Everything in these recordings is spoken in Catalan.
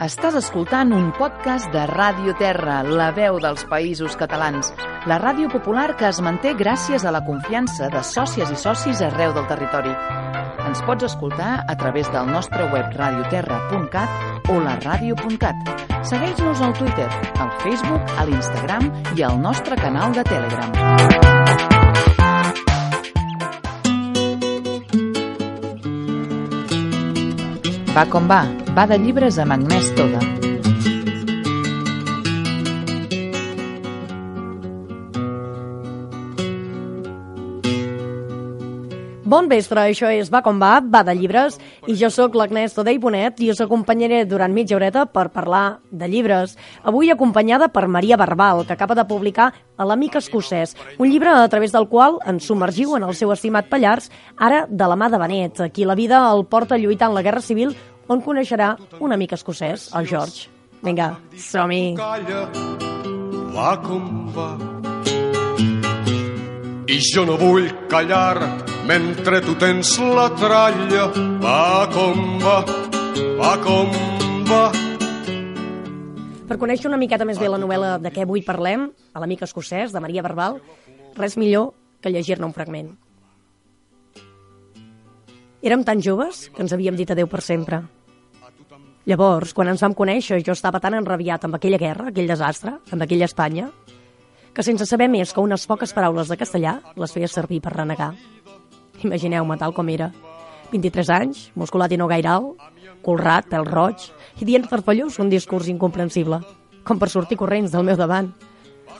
Estàs escoltant un podcast de Ràdio Terra, la veu dels països catalans. La ràdio popular que es manté gràcies a la confiança de sòcies i socis arreu del territori. Ens pots escoltar a través del nostre web radioterra.cat o la ràdio.cat. Segueix-nos al Twitter, al Facebook, a l'Instagram i al nostre canal de Telegram. Va com va, va de llibres amb Agnès Toda. Bon vespre, això és Va com va, va de llibres, i jo sóc l'Agnès Todei Bonet i us acompanyaré durant mitja horeta per parlar de llibres. Avui acompanyada per Maria Barbal, que acaba de publicar A l'amic escocès, un llibre a través del qual ens submergiu en el seu estimat Pallars, ara de la mà de Benet, qui la vida el porta a lluitar en la Guerra Civil, on coneixerà un amic escocès, el George. Vinga, som-hi! Calla, va com va. I jo no vull callar mentre tu tens la tralla. Va com va, va com va. Per conèixer una miqueta més bé la novel·la de què avui parlem, a l'amic escocès, de Maria Barbal, res millor que llegir-ne un fragment. Érem tan joves que ens havíem dit adeu per sempre. Llavors, quan ens vam conèixer, jo estava tan enrabiat amb aquella guerra, aquell desastre, amb aquella Espanya, que sense saber més que unes poques paraules de castellà les feia servir per renegar. Imagineu-me tal com era. 23 anys, musculat i no gaire alt, colrat, pèl roig, i dient farfallós un discurs incomprensible, com per sortir corrents del meu davant.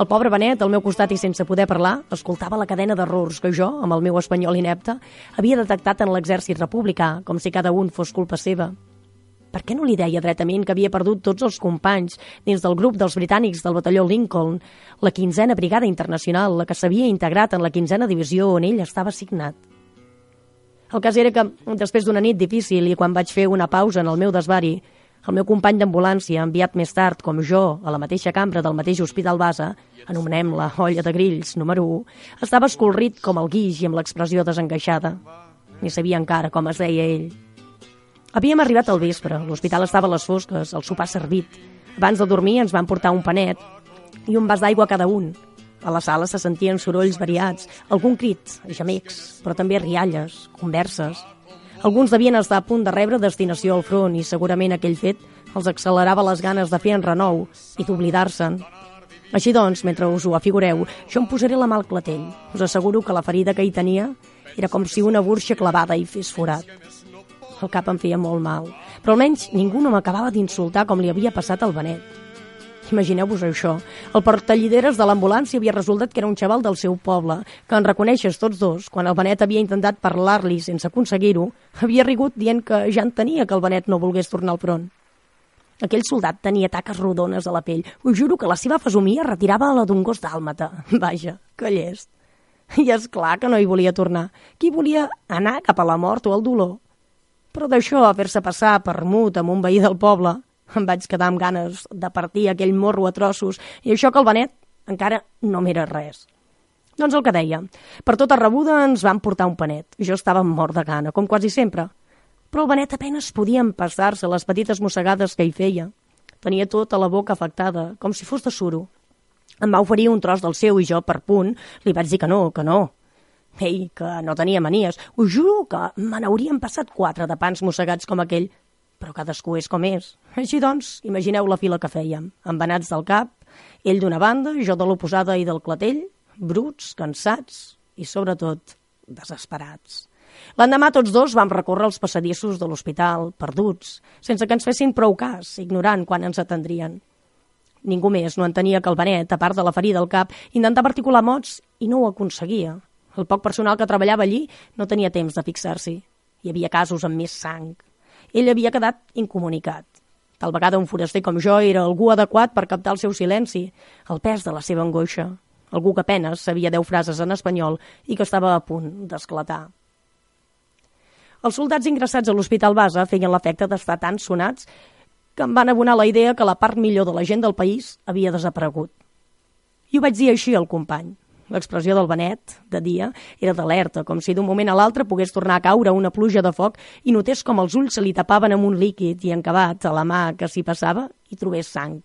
El pobre Benet, al meu costat i sense poder parlar, escoltava la cadena d'errors que jo, amb el meu espanyol inepte, havia detectat en l'exèrcit republicà, com si cada un fos culpa seva. Per què no li deia dretament que havia perdut tots els companys dins del grup dels britànics del batalló Lincoln, la quinzena brigada internacional, la que s'havia integrat en la quinzena divisió on ell estava assignat? El cas era que, després d'una nit difícil i quan vaig fer una pausa en el meu desvari, el meu company d'ambulància, enviat més tard, com jo, a la mateixa cambra del mateix hospital base, anomenem-la olla de grills número 1, estava escolrit com el guix i amb l'expressió desengaixada. Ni sabia encara com es deia ell. Havíem arribat al vespre, l'hospital estava a les fosques, el sopar servit. Abans de dormir ens van portar un panet i un vas d'aigua cada un. A la sala se sentien sorolls variats, algun crit, gemecs, però també rialles, converses. Alguns devien estar a punt de rebre destinació al front i segurament aquell fet els accelerava les ganes de fer en renou i d'oblidar-se'n. Així doncs, mentre us ho afigureu, jo em posaré la mà al clatell. Us asseguro que la ferida que hi tenia era com si una burxa clavada hi fes forat. El cap em feia molt mal, però almenys ningú no m'acabava d'insultar com li havia passat al Benet. Imagineu-vos això. El portallideres de l'ambulància havia resultat que era un xaval del seu poble, que en reconeixes tots dos, quan el Benet havia intentat parlar-li sense aconseguir-ho, havia rigut dient que ja entenia que el Benet no volgués tornar al front. Aquell soldat tenia taques rodones a la pell. Us juro que la seva fesomia retirava la d'un gos dàlmata. Vaja, que llest. I és clar que no hi volia tornar. Qui volia anar cap a la mort o al dolor? Però d'això a fer-se passar per mut amb un veí del poble, em vaig quedar amb ganes de partir aquell morro a trossos i això que el Benet encara no m'era res. Doncs el que deia, per tota rebuda ens van portar un panet. Jo estava mort de gana, com quasi sempre. Però el Benet apenes podia empassar-se les petites mossegades que hi feia. Tenia tota la boca afectada, com si fos de suro. Em va oferir un tros del seu i jo, per punt, li vaig dir que no, que no. Ei, que no tenia manies. Us juro que me n'haurien passat quatre de pans mossegats com aquell, però cadascú és com és. Així doncs, imagineu la fila que fèiem, embenats del cap, ell d'una banda, jo de l'oposada i del clatell, bruts, cansats i, sobretot, desesperats. L'endemà tots dos vam recórrer els passadissos de l'hospital, perduts, sense que ens fessin prou cas, ignorant quan ens atendrien. Ningú més no entenia que el Benet, a part de la ferida al cap, intentava articular mots i no ho aconseguia. El poc personal que treballava allí no tenia temps de fixar-s'hi. Hi havia casos amb més sang. Ell havia quedat incomunicat. Tal vegada un foraster com jo era algú adequat per captar el seu silenci, el pes de la seva angoixa. Algú que apenes sabia deu frases en espanyol i que estava a punt d'esclatar. Els soldats ingressats a l'Hospital Basa feien l'efecte d'estar tan sonats que em van abonar la idea que la part millor de la gent del país havia desaparegut. I ho vaig dir així al company. L'expressió del Benet, de dia, era d'alerta, com si d'un moment a l'altre pogués tornar a caure una pluja de foc i notés com els ulls se li tapaven amb un líquid i encabat a la mà que s'hi passava i trobés sang.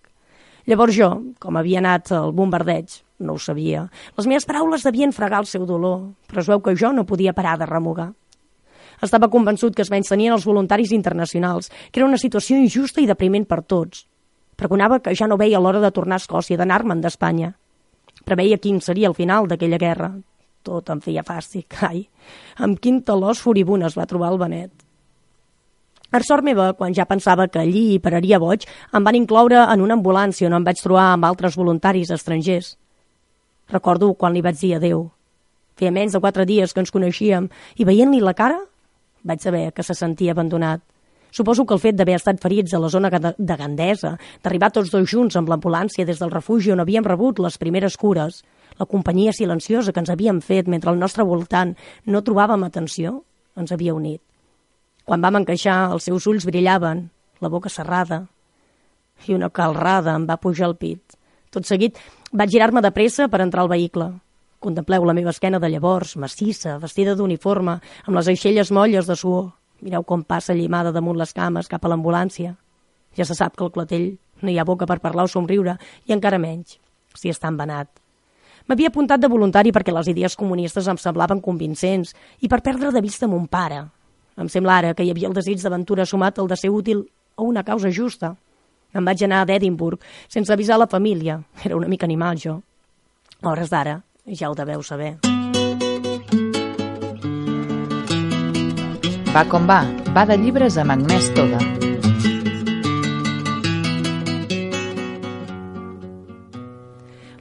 Llavors jo, com havia anat al bombardeig, no ho sabia. Les meves paraules devien fregar el seu dolor, però es veu que jo no podia parar de remugar. Estava convençut que es tenien els voluntaris internacionals, que era una situació injusta i depriment per tots. Pregonava que ja no veia l'hora de tornar a Escòcia, d'anar-me'n d'Espanya. Preveia quin seria el final d'aquella guerra. Tot em feia fàstic, ai. Amb quin talòs furibund es va trobar el Benet. Per sort meva, quan ja pensava que allí hi pararia boig, em van incloure en una ambulància on em vaig trobar amb altres voluntaris estrangers. Recordo quan li vaig dir adeu. Feia menys de quatre dies que ens coneixíem i veient-li la cara vaig saber que se sentia abandonat. Suposo que el fet d'haver estat ferits a la zona de Gandesa, d'arribar tots dos junts amb l'ambulància des del refugi on havíem rebut les primeres cures, la companyia silenciosa que ens havíem fet mentre al nostre voltant no trobàvem atenció, ens havia unit. Quan vam encaixar, els seus ulls brillaven, la boca serrada, i una calrada em va pujar al pit. Tot seguit vaig girar-me de pressa per entrar al vehicle. Contempleu la meva esquena de llavors, massissa, vestida d'uniforme, amb les aixelles molles de suor. Mireu com passa llimada damunt les cames cap a l'ambulància. Ja se sap que el clatell no hi ha boca per parlar o somriure, i encara menys, si està envenat. M'havia apuntat de voluntari perquè les idees comunistes em semblaven convincents i per perdre de vista mon pare. Em sembla ara que hi havia el desig d'aventura sumat al de ser útil a una causa justa. Em vaig anar a Edimburg sense avisar la família. Era una mica animal, jo. A hores d'ara, ja ho deveu saber. Va com va, va de llibres amb Agnès Toda.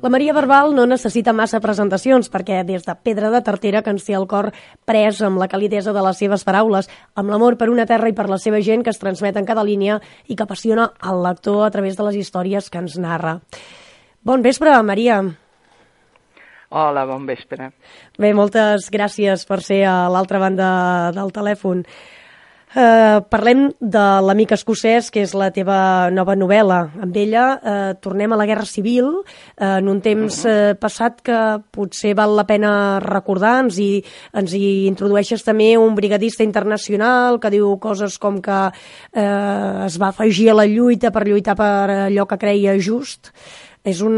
La Maria Barbal no necessita massa presentacions perquè des de Pedra de Tartera que ens té el cor pres amb la calidesa de les seves paraules, amb l'amor per una terra i per la seva gent que es transmet en cada línia i que apassiona el lector a través de les històries que ens narra. Bon vespre, Maria. Hola, bon vespre. Bé, moltes gràcies per ser a l'altra banda del telèfon. Uh, parlem de l'amic escocès, que és la teva nova novel·la. Amb ella uh, tornem a la Guerra Civil, uh, en un temps uh, passat que potser val la pena recordar. Ens hi, ens hi introdueixes també un brigadista internacional que diu coses com que uh, es va afegir a la lluita per lluitar per allò que creia just és un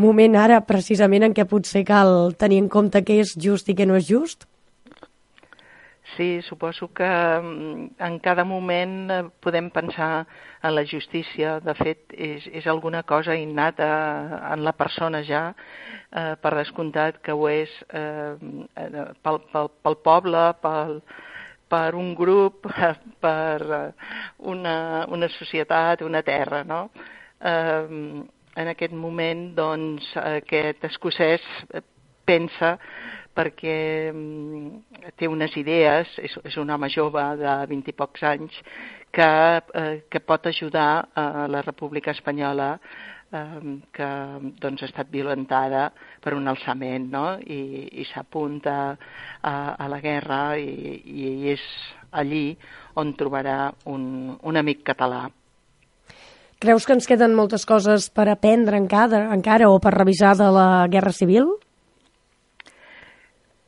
moment ara precisament en què potser cal tenir en compte què és just i què no és just? Sí, suposo que mm, en cada moment eh, podem pensar en la justícia. De fet, és, és alguna cosa innata en la persona ja, eh, per descomptat que ho és eh, eh pel, pel, pel poble, pel, per un grup, per una, una societat, una terra, no? Eh, en aquest moment doncs, aquest escocès pensa perquè mm, té unes idees, és, és un home jove de 20 i pocs anys, que, eh, que pot ajudar a la República Espanyola eh, que doncs, ha estat violentada per un alçament no? i, i s'apunta a, a la guerra i, i és allí on trobarà un, un amic català. Creus que ens queden moltes coses per aprendre encara, encara o per revisar de la Guerra Civil?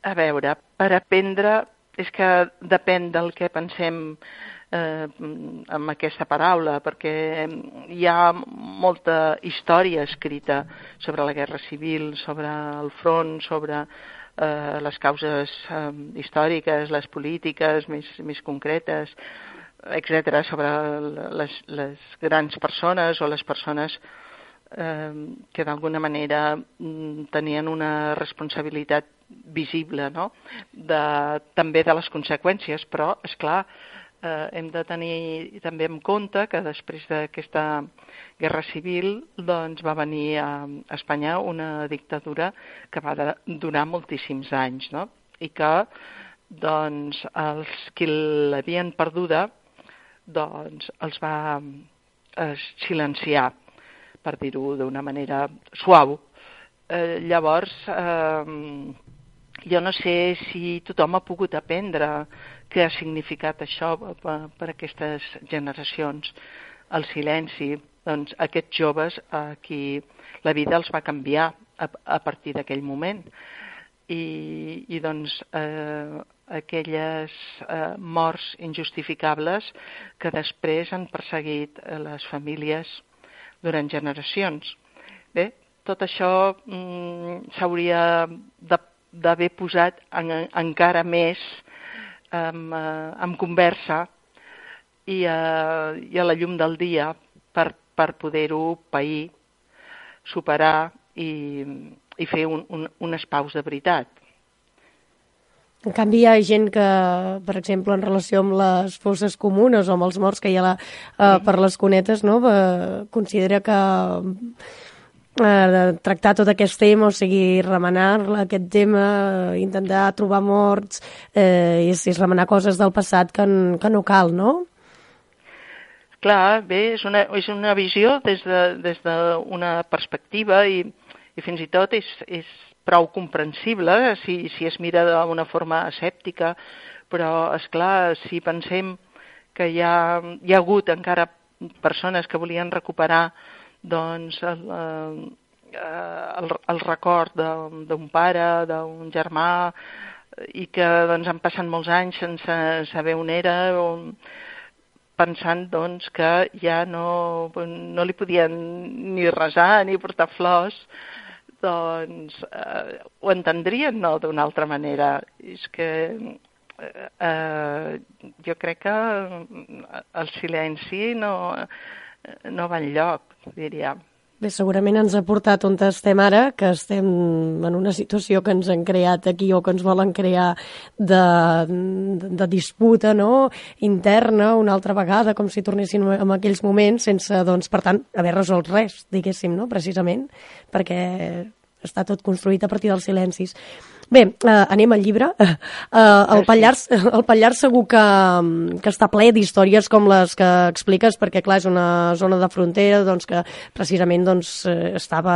A veure, per aprendre és que depèn del que pensem eh, amb aquesta paraula, perquè hi ha molta història escrita sobre la Guerra Civil, sobre el front, sobre eh, les causes eh, històriques, les polítiques més, més concretes, etc sobre les, les grans persones o les persones eh, que d'alguna manera mm, tenien una responsabilitat visible, no? De, també de les conseqüències, però, és clar, eh, hem de tenir també en compte que després d'aquesta guerra civil doncs, va venir a Espanya una dictadura que va de, durar moltíssims anys, no? I que doncs, els qui l'havien perduda doncs els va eh, silenciar, per dir-ho d'una manera suau. Eh, llavors, eh, jo no sé si tothom ha pogut aprendre què ha significat això per, per aquestes generacions, el silenci. Doncs aquests joves a qui la vida els va canviar a, a partir d'aquell moment. I, i doncs eh, aquelles eh, morts injustificables que després han perseguit les famílies durant generacions. Bé, tot això mm, s'hauria d'haver posat en, encara més en, eh, en conversa i a, i a la llum del dia per, per poder-ho pair, superar i, i fer un, un, un espaus de veritat. En canvi, hi ha gent que, per exemple, en relació amb les fosses comunes o amb els morts que hi ha la, uh, per les cunetes, no? Uh, considera que uh, tractar tot aquest tema, o sigui, remenar aquest tema, uh, intentar trobar morts, uh, és, és remenar coses del passat que, que no cal, no? Clar, bé, és una, és una visió des d'una de, des perspectiva i, i fins i tot és, és prou comprensible si, si es mira d'una forma escèptica, però, és clar, si pensem que hi ha, hi ha hagut encara persones que volien recuperar doncs, el, eh, el, el record d'un pare, d'un germà, i que doncs, han passat molts anys sense saber on era, on, pensant doncs, que ja no, no li podien ni resar ni portar flors, doncs eh, ho entendrien no d'una altra manera. És que eh, eh, jo crec que el silenci no, no va enlloc, diríem. Bé, segurament ens ha portat on estem ara, que estem en una situació que ens han creat aquí o que ens volen crear de, de, disputa no? interna una altra vegada, com si tornessin en aquells moments, sense, doncs, per tant, haver resolt res, diguéssim, no? precisament, perquè està tot construït a partir dels silencis. Bé, eh, anem al llibre. Eh, el, Pallars, el Pallars segur que, que està ple d'històries com les que expliques, perquè clar, és una zona de frontera doncs, que precisament doncs, eh, estava,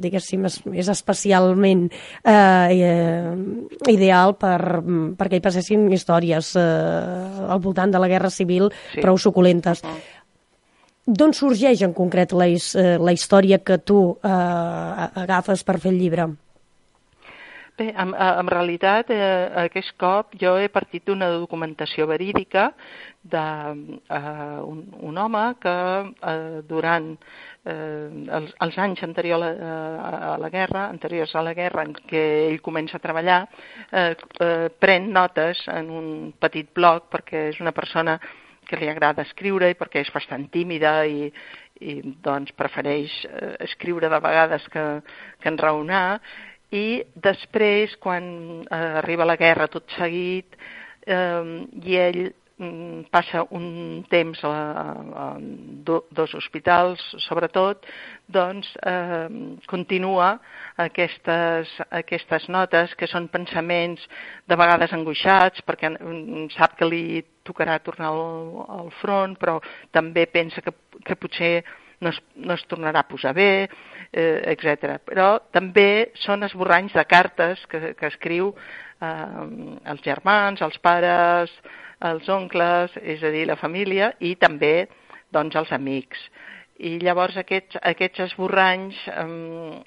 diguéssim, és especialment eh, eh, ideal per, perquè hi passessin històries eh, al voltant de la Guerra Civil sí. prou suculentes. Uh -huh. D'on sorgeix en concret la, eh, la història que tu eh, agafes per fer el llibre? Bé, en, en realitat, eh, aquest cop jo he partit d'una documentació verídica d'un eh, un, home que eh, durant eh, els, els anys anteriors a, a, a la guerra, anteriors a la guerra en què ell comença a treballar, eh, eh, pren notes en un petit blog perquè és una persona que li agrada escriure i perquè és bastant tímida i, i doncs prefereix eh, escriure de vegades que, que enraonar i després, quan eh, arriba la guerra tot seguit, eh, i ell mm, passa un temps a, a, a do, dos hospitals, sobretot, doncs eh, continua aquestes, aquestes notes, que són pensaments de vegades angoixats, perquè sap que li tocarà tornar al, al front, però també pensa que, que potser no es, no es tornarà a posar bé, eh, etc. Però també són esborranys de cartes que, que escriu eh, els germans, els pares, els oncles, és a dir, la família, i també doncs, els amics. I llavors aquests, aquests esborranys eh,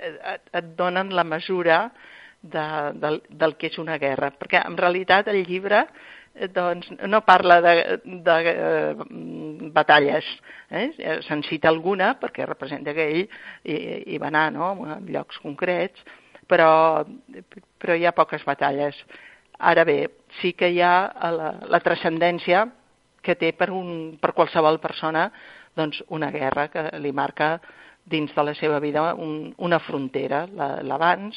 et donen la mesura de, del, del que és una guerra, perquè en realitat el llibre doncs no parla de, de uh, batalles, eh? se'n cita alguna perquè representa que ell hi, hi va anar no? en llocs concrets, però, però hi ha poques batalles. Ara bé, sí que hi ha la, la transcendència que té per, un, per qualsevol persona doncs, una guerra que li marca dins de la seva vida un, una frontera, l'abans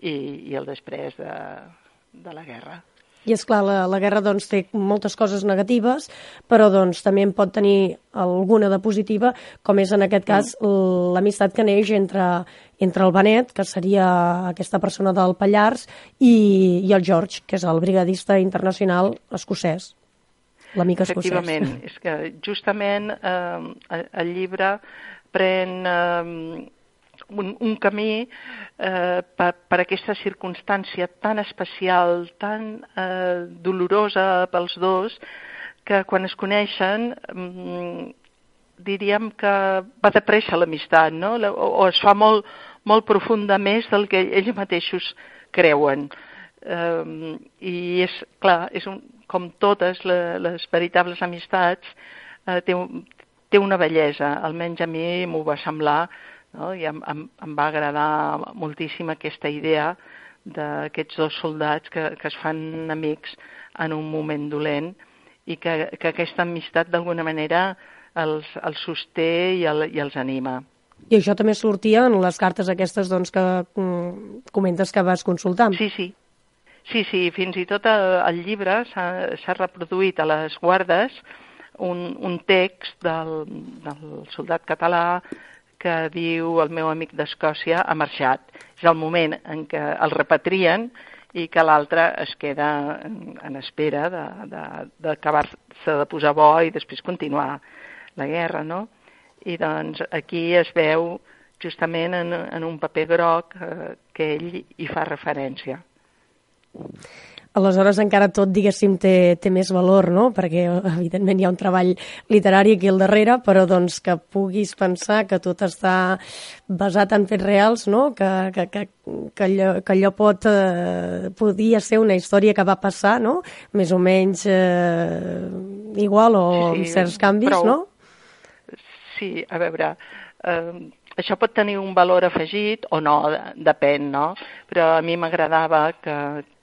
i, i el després de, de la guerra. I és clar, la, la guerra doncs, té moltes coses negatives, però doncs, també en pot tenir alguna de positiva, com és en aquest cas l'amistat que neix entre, entre el Benet, que seria aquesta persona del Pallars, i, i el George, que és el brigadista internacional escocès, l'amic escocès. Efectivament, és que justament eh, el llibre pren... Eh, un, un camí eh, per, per aquesta circumstància tan especial, tan eh, dolorosa pels dos, que quan es coneixen mm, diríem que va de pressa l'amistat, no? O, o es fa molt, molt profunda més del que ells mateixos creuen. Um, I és, clar, és un, com totes le, les veritables amistats, uh, té, un, té una bellesa, almenys a mi m'ho va semblar, no? i em, em, em va agradar moltíssim aquesta idea d'aquests dos soldats que, que es fan amics en un moment dolent i que, que aquesta amistat d'alguna manera els, els sosté i, el, i els anima. I això també sortia en les cartes aquestes doncs, que mm, comentes que vas consultar. Sí, sí. Sí, sí, fins i tot el, el llibre s'ha reproduït a les guardes un, un text del, del soldat català que diu el meu amic d'Escòcia ha marxat. És el moment en què el repatrien i que l'altre es queda en, espera d'acabar-se de, de, de posar bo i després continuar la guerra, no? I doncs aquí es veu justament en, en un paper groc eh, que ell hi fa referència. Aleshores encara tot, diguéssim, té, té més valor, no? Perquè, evidentment, hi ha un treball literari aquí al darrere, però doncs que puguis pensar que tot està basat en fets reals, no? Que, que, que, que, allò, que allò pot, eh, podia ser una història que va passar, no? Més o menys eh, igual o sí, sí, amb certs canvis, prou. no? sí, a veure, eh, això pot tenir un valor afegit o no, depèn, no? Però a mi m'agradava que,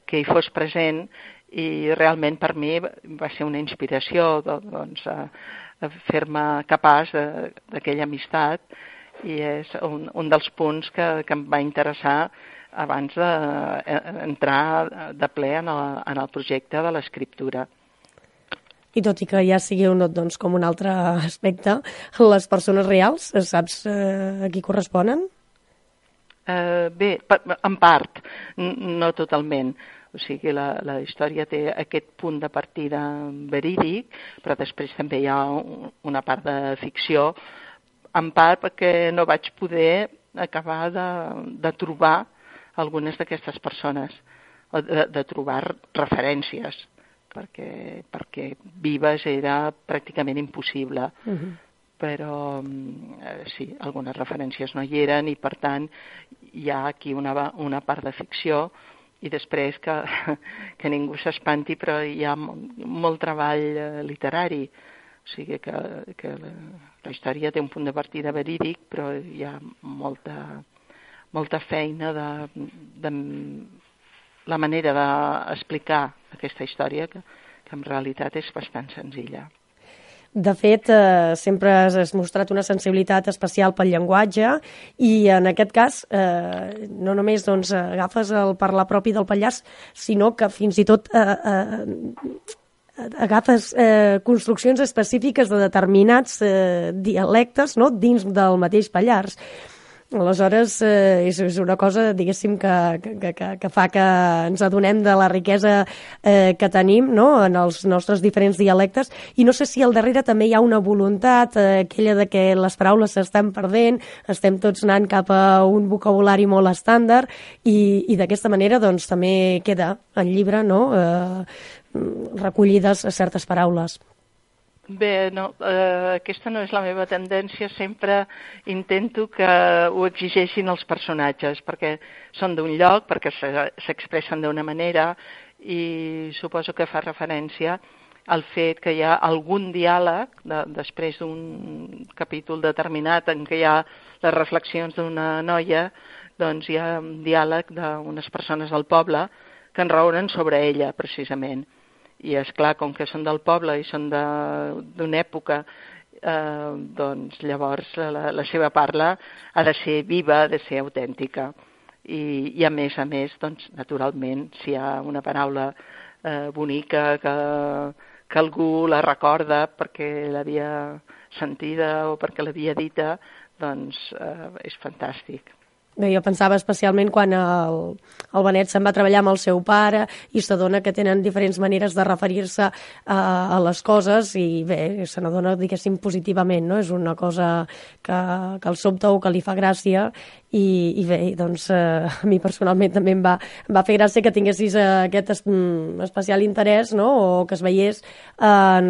que hi fos present i realment per mi va ser una inspiració doncs, fer-me capaç d'aquella amistat i és un, un dels punts que, que em va interessar abans d'entrar de ple en el, en el projecte de l'escriptura i tot i que ja sigui un, doncs, com un altre aspecte, les persones reals, saps eh, a qui corresponen? Uh, bé, en part, no totalment. O sigui, la, la història té aquest punt de partida verídic, però després també hi ha una part de ficció, en part perquè no vaig poder acabar de, de trobar algunes d'aquestes persones, o de, de trobar referències perquè, perquè vives era pràcticament impossible. Uh mhm. -huh. Però eh, sí, algunes referències no hi eren i per tant hi ha aquí una, una part de ficció i després que, que ningú s'espanti però hi ha molt treball eh, literari o sigui que, que la, la història té un punt de partida verídic però hi ha molta, molta feina de, de la manera d'explicar aquesta història, que, que en realitat és bastant senzilla. De fet, eh, sempre has mostrat una sensibilitat especial pel llenguatge i en aquest cas eh, no només doncs, agafes el parlar propi del Pallars, sinó que fins i tot eh, eh, agafes eh, construccions específiques de determinats eh, dialectes no? dins del mateix Pallars. Aleshores, eh, és, és una cosa, diguéssim, que, que, que, que fa que ens adonem de la riquesa eh, que tenim no? en els nostres diferents dialectes i no sé si al darrere també hi ha una voluntat, eh, aquella de que les paraules s'estan perdent, estem tots anant cap a un vocabulari molt estàndard i, i d'aquesta manera doncs, també queda el llibre no? eh, recollides certes paraules. Bé, no, eh, aquesta no és la meva tendència, sempre intento que ho exigeixin els personatges, perquè són d'un lloc, perquè s'expressen d'una manera i suposo que fa referència al fet que hi ha algun diàleg, de, després d'un capítol determinat en què hi ha les reflexions d'una noia, doncs hi ha un diàleg d'unes persones del poble que enraonen sobre ella, precisament i és clar, com que són del poble i són d'una època, eh, doncs llavors la, la seva parla ha de ser viva, ha de ser autèntica. I, i a més a més, doncs, naturalment, si hi ha una paraula eh, bonica que, que algú la recorda perquè l'havia sentida o perquè l'havia dita, doncs eh, és fantàstic. Bé, jo pensava especialment quan el, el Benet se'n va treballar amb el seu pare i s'adona que tenen diferents maneres de referir-se a, a les coses i bé, se n'adona, diguéssim, positivament, no? És una cosa que, que el sobta o que li fa gràcia i, i bé, doncs eh, a mi personalment també em va, em va fer gràcia que tinguessis eh, aquest es, mm, especial interès, no?, o que es veiés en,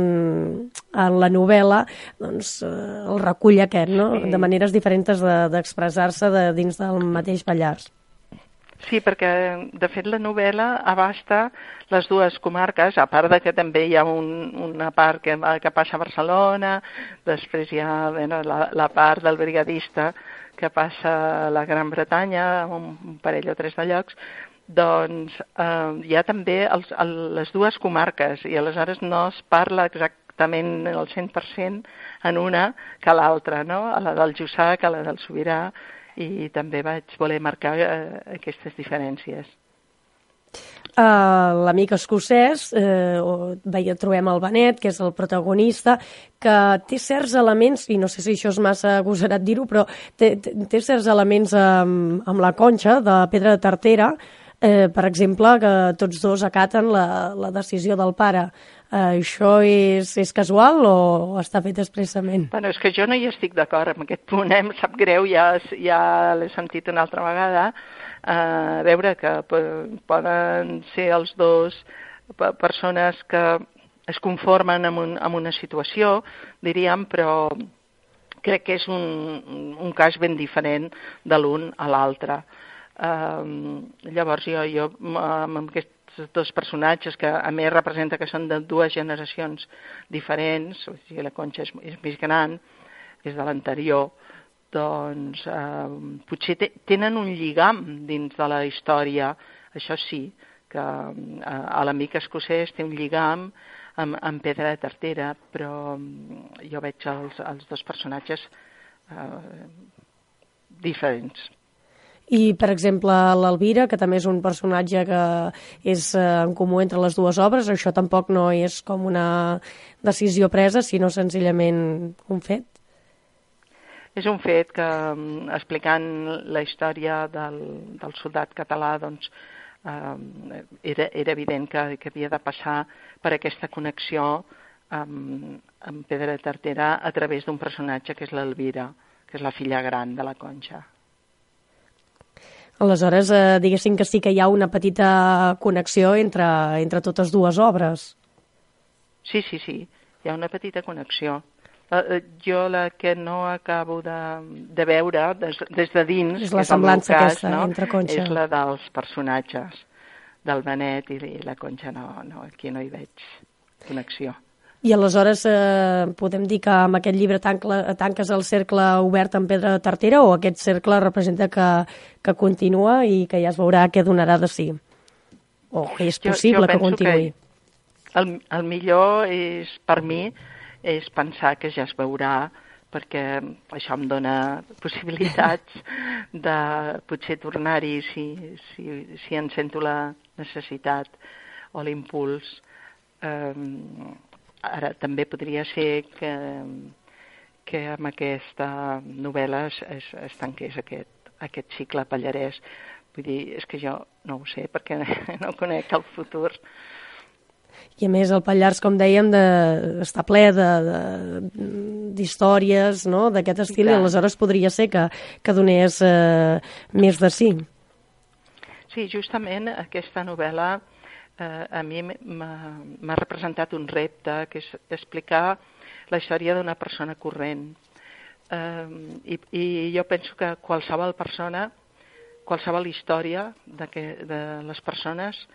en la novel·la doncs, eh, el recull aquest, no?, de maneres diferents d'expressar-se de, dins del mateix Pallars. Sí, perquè de fet la novel·la abasta les dues comarques, a part de que també hi ha un, una part que, que passa a Barcelona, després hi ha bueno, la, la part del brigadista que passa a la Gran Bretanya, un, parell o tres de llocs, doncs eh, hi ha també els, el, les dues comarques i aleshores no es parla exactament el 100% en una que l'altra, no? a la del Jussà a la del Sobirà, i també vaig voler marcar eh, aquestes diferències. Uh, l'amic escocès, eh, veia, trobem el Benet, que és el protagonista, que té certs elements, i no sé si això és massa agosarat dir-ho, però té, té certs elements amb, amb la conxa de Pedra de Tartera, eh, per exemple, que tots dos acaten la, la decisió del pare. Uh, això és, és casual o està fet expressament? Bueno, és que jo no hi estic d'acord amb aquest punt, eh? em sap greu, ja, ja l'he sentit una altra vegada, uh, veure que poden ser els dos persones que es conformen amb, un, amb una situació, diríem, però crec que és un, un cas ben diferent de l'un a l'altre. Uh, llavors jo, jo amb aquest dos personatges que a més representa que són de dues generacions diferents, o sigui, la Conxa és, és més gran, és de l'anterior, doncs eh, potser te, tenen un lligam dins de la història, això sí, que eh, l'amic escocès té un lligam amb, amb pedra de tartera, però mm, jo veig els, els dos personatges eh, diferents. I, per exemple, l'Alvira, que també és un personatge que és eh, en comú entre les dues obres, això tampoc no és com una decisió presa, sinó senzillament un fet? És un fet que, mm, explicant la història del, del soldat català, doncs, eh, era, era evident que, que havia de passar per aquesta connexió amb, amb Pedra de Tartera a través d'un personatge que és l'Alvira, que és la filla gran de la Conxa. Aleshores, eh, diguéssim que sí que hi ha una petita connexió entre, entre totes dues obres. Sí, sí, sí, hi ha una petita connexió. Uh, jo la que no acabo de, de veure des, des de dins, és la semblança cas, aquesta no? entre Conxa. És la dels personatges del Benet i, i la Conxa no, no, aquí no hi veig connexió. I aleshores eh, podem dir que amb aquest llibre tancle, tanques el cercle obert en pedra de tartera o aquest cercle representa que, que continua i que ja es veurà què donarà de si? O que és possible jo, jo que continuï? Que el, el millor és, per mi, és pensar que ja es veurà perquè això em dona possibilitats de potser tornar-hi si, si, si en sento la necessitat o l'impuls. Um, Ara, també podria ser que, que amb aquesta novel·la es, es, es tanqués aquest, aquest cicle pallarès. Vull dir, és que jo no ho sé, perquè no conec el futur. I a més el Pallars, com dèiem, de, està ple d'històries no? d'aquest estil i, i aleshores podria ser que, que donés eh, més de sí. Sí, justament aquesta novel·la eh, a mi m'ha representat un repte, que és explicar la història d'una persona corrent. Eh, i, I jo penso que qualsevol persona, qualsevol història de, que, de les persones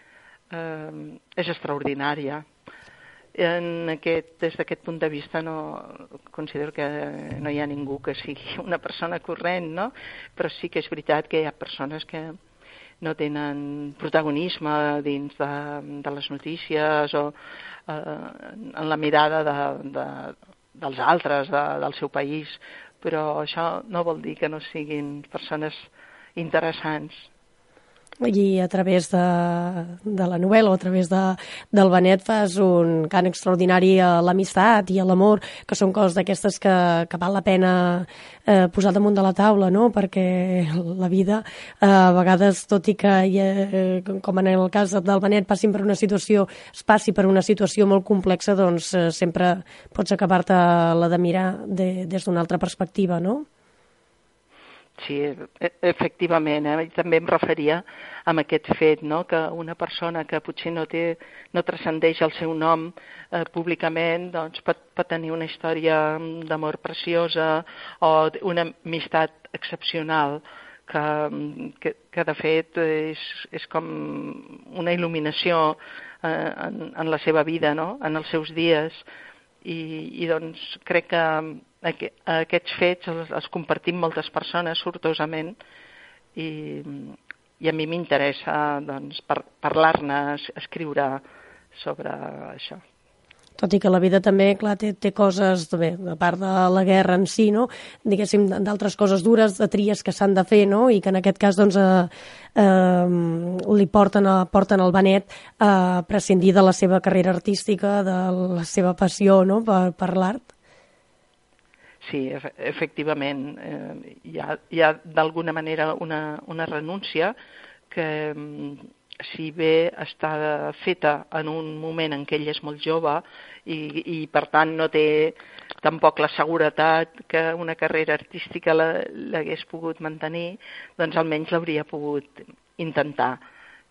eh, és extraordinària. En aquest, des d'aquest punt de vista no considero que no hi ha ningú que sigui una persona corrent, no? però sí que és veritat que hi ha persones que, no tenen protagonisme dins de, de les notícies o eh, en la mirada de, de, dels altres, de, del seu país, però això no vol dir que no siguin persones interessants i a través de, de la novel·la o a través de, del Benet fas un cant extraordinari a l'amistat i a l'amor, que són coses d'aquestes que, que val la pena eh, posar damunt de la taula, no? perquè la vida, eh, a vegades, tot i que, eh, com en el cas del Benet, passin per una situació, es passi per una situació molt complexa, doncs eh, sempre pots acabar-te la de mirar de, des d'una altra perspectiva, no? Sí, e, efectivament, eh? també em referia a aquest fet, no? que una persona que potser no, té, no transcendeix el seu nom eh, públicament doncs pot, pot tenir una història d'amor preciosa o una amistat excepcional que, que, que de fet és, és com una il·luminació eh, en, en la seva vida, no? en els seus dies, i, i doncs crec que aquests fets els, els compartim moltes persones sortosament i, i a mi m'interessa doncs, par parlar-ne, escriure sobre això tot i que la vida també, clar, té, té coses, bé, a part de la guerra en si, no? diguéssim, d'altres coses dures, de tries que s'han de fer, no? i que en aquest cas doncs, eh, eh, li porten, a, porten el Benet a prescindir de la seva carrera artística, de la seva passió no? per, per l'art. Sí, efectivament, eh, hi ha, hi ha d'alguna manera una, una renúncia que si bé està feta en un moment en què ell és molt jove i, i per tant no té tampoc la seguretat que una carrera artística l'hagués pogut mantenir, doncs almenys l'hauria pogut intentar.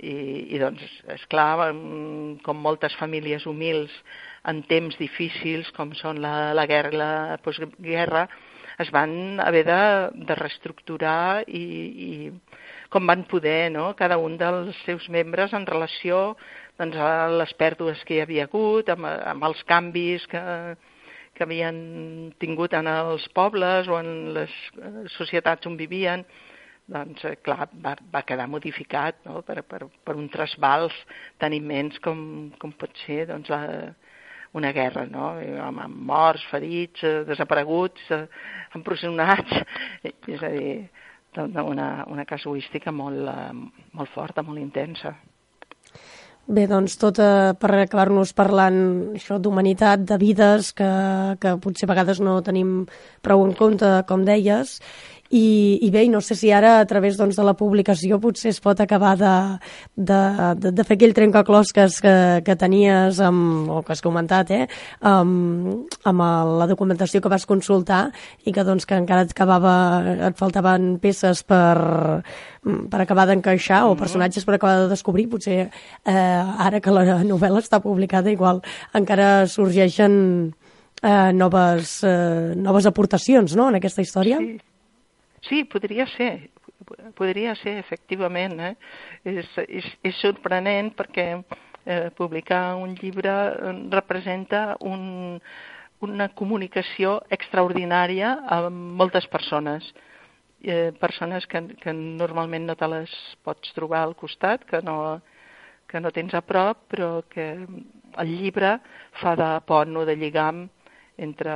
I, i doncs, és clar, com moltes famílies humils en temps difícils com són la, la guerra la postguerra, es van haver de, de reestructurar i, i com van poder, no? cada un dels seus membres en relació doncs, a les pèrdues que hi havia hagut, amb, amb els canvis que, que havien tingut en els pobles o en les eh, societats on vivien, doncs, eh, clar, va, va quedar modificat no? per, per, per un trasbals tan immens com, com pot ser doncs, la, una guerra, no? amb, amb morts, ferits, eh, desapareguts, eh, empresonats, és a dir, una, una casuística molt, eh, molt forta, molt intensa. Bé, doncs tot eh, per acabar-nos parlant això d'humanitat, de vides que, que potser a vegades no tenim prou en compte, com deies, i, i bé, no sé si ara a través doncs, de la publicació potser es pot acabar de, de, de, de fer aquell trencaclosques que, que tenies amb, o que has comentat eh, amb, amb la documentació que vas consultar i que doncs que encara et, acabava, et faltaven peces per, per acabar d'encaixar o personatges per acabar de descobrir. Potser eh, ara que la novel·la està publicada igual encara sorgeixen eh, noves, eh, noves aportacions no, en aquesta història. Sí. Sí, podria ser, podria ser, efectivament. Eh? És, és, és sorprenent perquè eh, publicar un llibre eh, representa un, una comunicació extraordinària amb moltes persones. Eh, persones que, que normalment no te les pots trobar al costat, que no, que no tens a prop, però que el llibre fa de pont o de lligam entre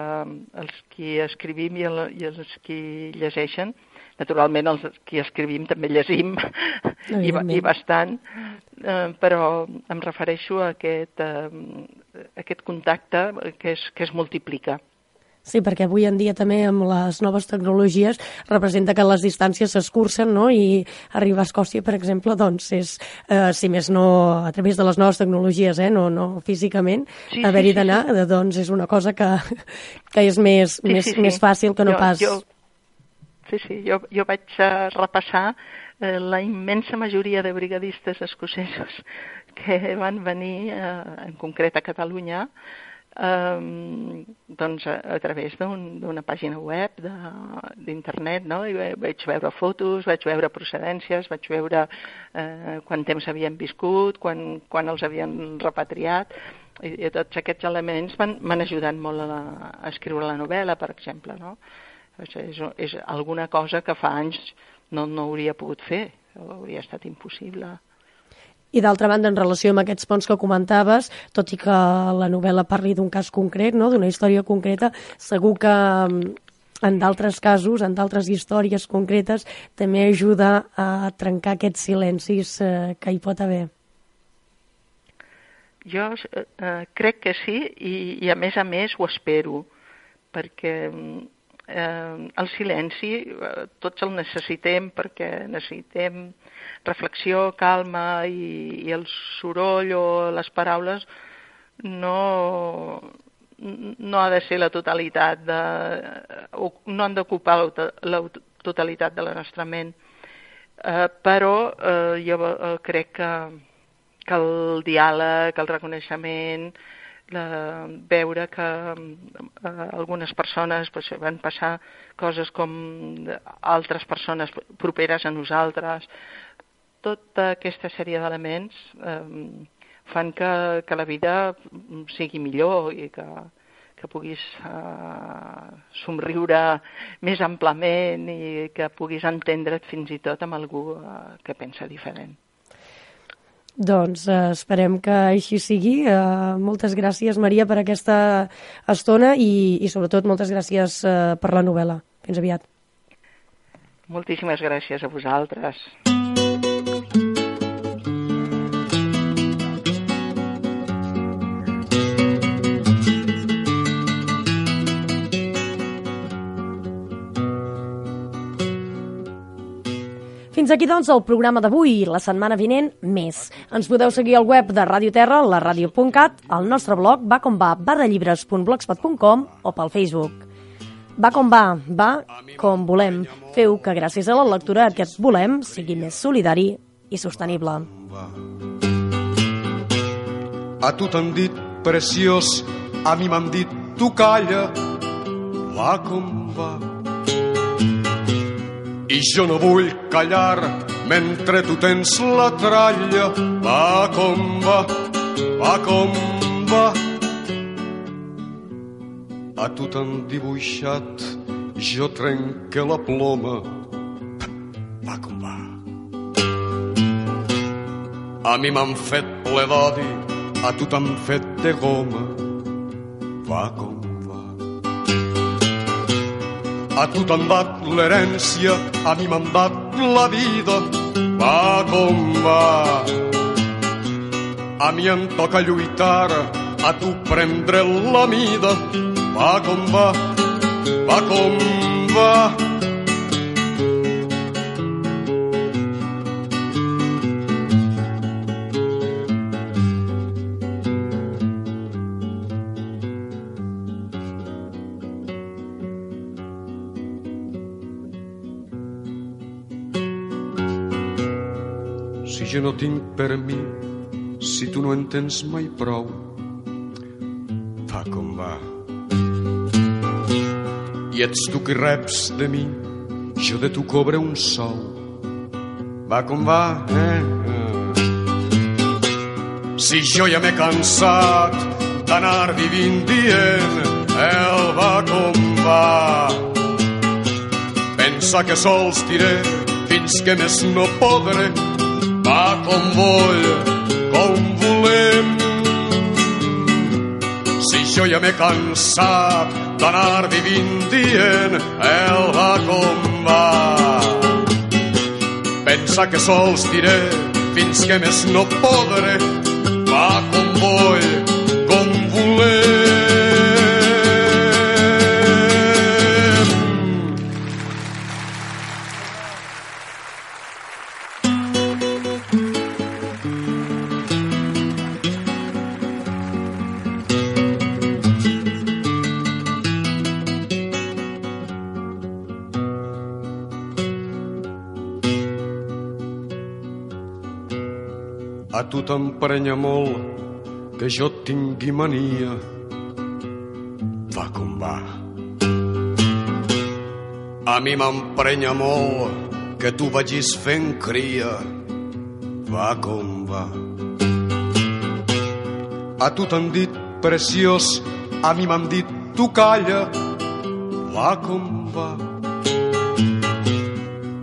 els qui escrivim i, el, i els qui llegeixen. Naturalment, els qui escrivim també llegim i, i bastant, eh, però em refereixo a aquest, eh, aquest contacte que es, que es multiplica. Sí, perquè avui en dia també amb les noves tecnologies representa que les distàncies s'escurcen no? i arribar a Escòcia, per exemple, doncs és, eh, si més no a través de les noves tecnologies, eh? no, no físicament, sí, haver-hi sí, d'anar, sí. doncs és una cosa que, que és més, sí, més, sí, sí. més fàcil que no jo, pas... Jo, sí, sí, jo, jo vaig uh, repassar eh, la immensa majoria de brigadistes escocesos que van venir, eh, en concret a Catalunya, eh, doncs a, a través d'una un, pàgina web d'internet, no? I vaig veure fotos, vaig veure procedències, vaig veure eh, quant temps havien viscut, quan, quan els havien repatriat, i, i tots aquests elements m'han ajudat molt a, la, a escriure la novel·la, per exemple, no? És, és, és alguna cosa que fa anys no, no hauria pogut fer, hauria estat impossible. I d'altra banda, en relació amb aquests ponts que comentaves, tot i que la novel·la parli d'un cas concret, no? d'una història concreta, segur que mm, en d'altres casos, en d'altres històries concretes, també ajuda a trencar aquests silencis eh, que hi pot haver. Jo eh, crec que sí i, i a més a més ho espero, perquè mm, eh, el silenci eh, tots el necessitem perquè necessitem reflexió, calma i, i el soroll o les paraules no, no ha de ser la totalitat de, o no han d'ocupar la, la totalitat de la nostra ment. Eh, però eh, jo eh, crec que, que el diàleg, el reconeixement, la, veure que eh, algunes persones pues, van passar coses com altres persones properes a nosaltres. Tota aquesta sèrie d'elements eh, fan que, que la vida sigui millor i que, que puguis uh, somriure més amplament i que puguis entendre't fins i tot amb algú uh, que pensa diferent. Doncs eh, esperem que així sigui. Eh, moltes gràcies, Maria, per aquesta estona i, i sobretot moltes gràcies eh, per la novel·la. Fins aviat. Moltíssimes gràcies a vosaltres. Fins aquí, doncs, el programa d'avui i la setmana vinent més. Ens podeu seguir al web de Radio Terra, la radio.cat, al nostre blog va com va, barrallibres.blogspot.com o pel Facebook. Va com va, va com volem. Feu que gràcies a la lectura aquest volem sigui més solidari i sostenible. A tu t'han dit preciós, a mi m'han dit tu calla, va com va i jo no vull callar mentre tu tens la tralla. Va com va, va com va. A tu t'han dibuixat, jo trenque la ploma. Va com va. A mi m'han fet ple d'odi, a tu t'han fet de goma. Va com a tu t'han dat l'herència, a mi m'han dat la vida. Va com va. A mi em toca lluitar, a tu prendre la mida. Va com va, va com va. No tinc per mi si tu no en tens mai prou. Va com va. I ets tu qui reps de mi, jo de tu cobre un sou. Va com va, eh? Si jo ja m'he cansat d'anar vivint dient el va com va. Pensa que sols diré fins que més no podré va com vull, com volem. Si jo ja m'he cansat d'anar vivint dient el va com va. Pensa que sols diré fins que més no podré, va com t'emprenya molt que jo tingui mania. Va com va. A mi m'emprenya molt que tu vagis fent cria. Va com va. A tu t'han dit preciós, a mi m'han dit tu calla. Va com va.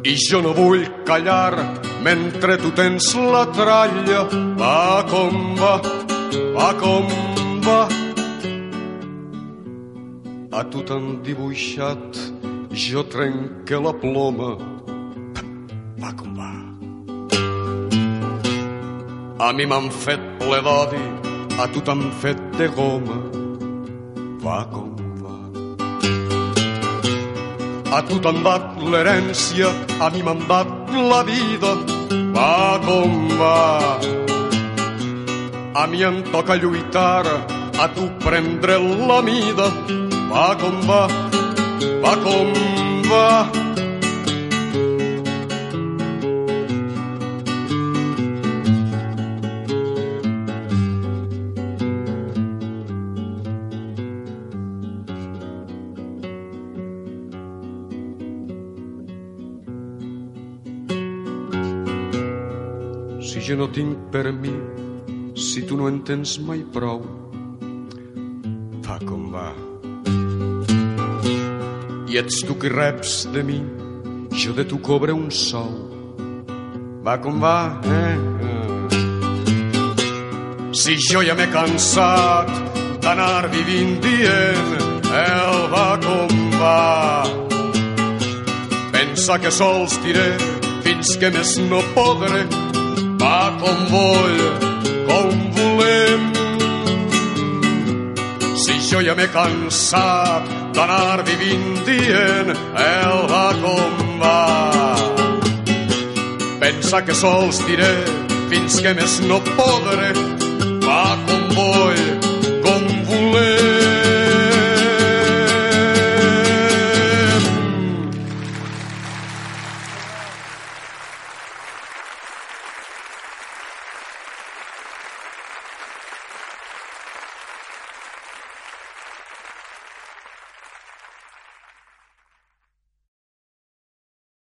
I jo no vull callar mentre tu tens la tralla. Va com va, va com va. A tu t'han dibuixat, jo trenque la ploma. Va com va. A mi m'han fet ple d'odi, a tu t'han fet de goma. Va com a tu t'han dat l'herència, a mi m'han dat la vida. Va com va. A mi em toca lluitar, a tu prendre la mida. Va com va, va com va. Tinc per mi si tu no en tens mai prou. Va com va. I ets tu qui reps de mi, jo de tu cobre un sou. Va com va, eh? Si jo ja m'he cansat d'anar vivint dient el va com va. Pensa que sols diré fins que més no podré. Com vull, com volem. Si jo ja m'he cansat d'anar vivint dient el va com va. Pensa que sols diré fins que més no podré. Va com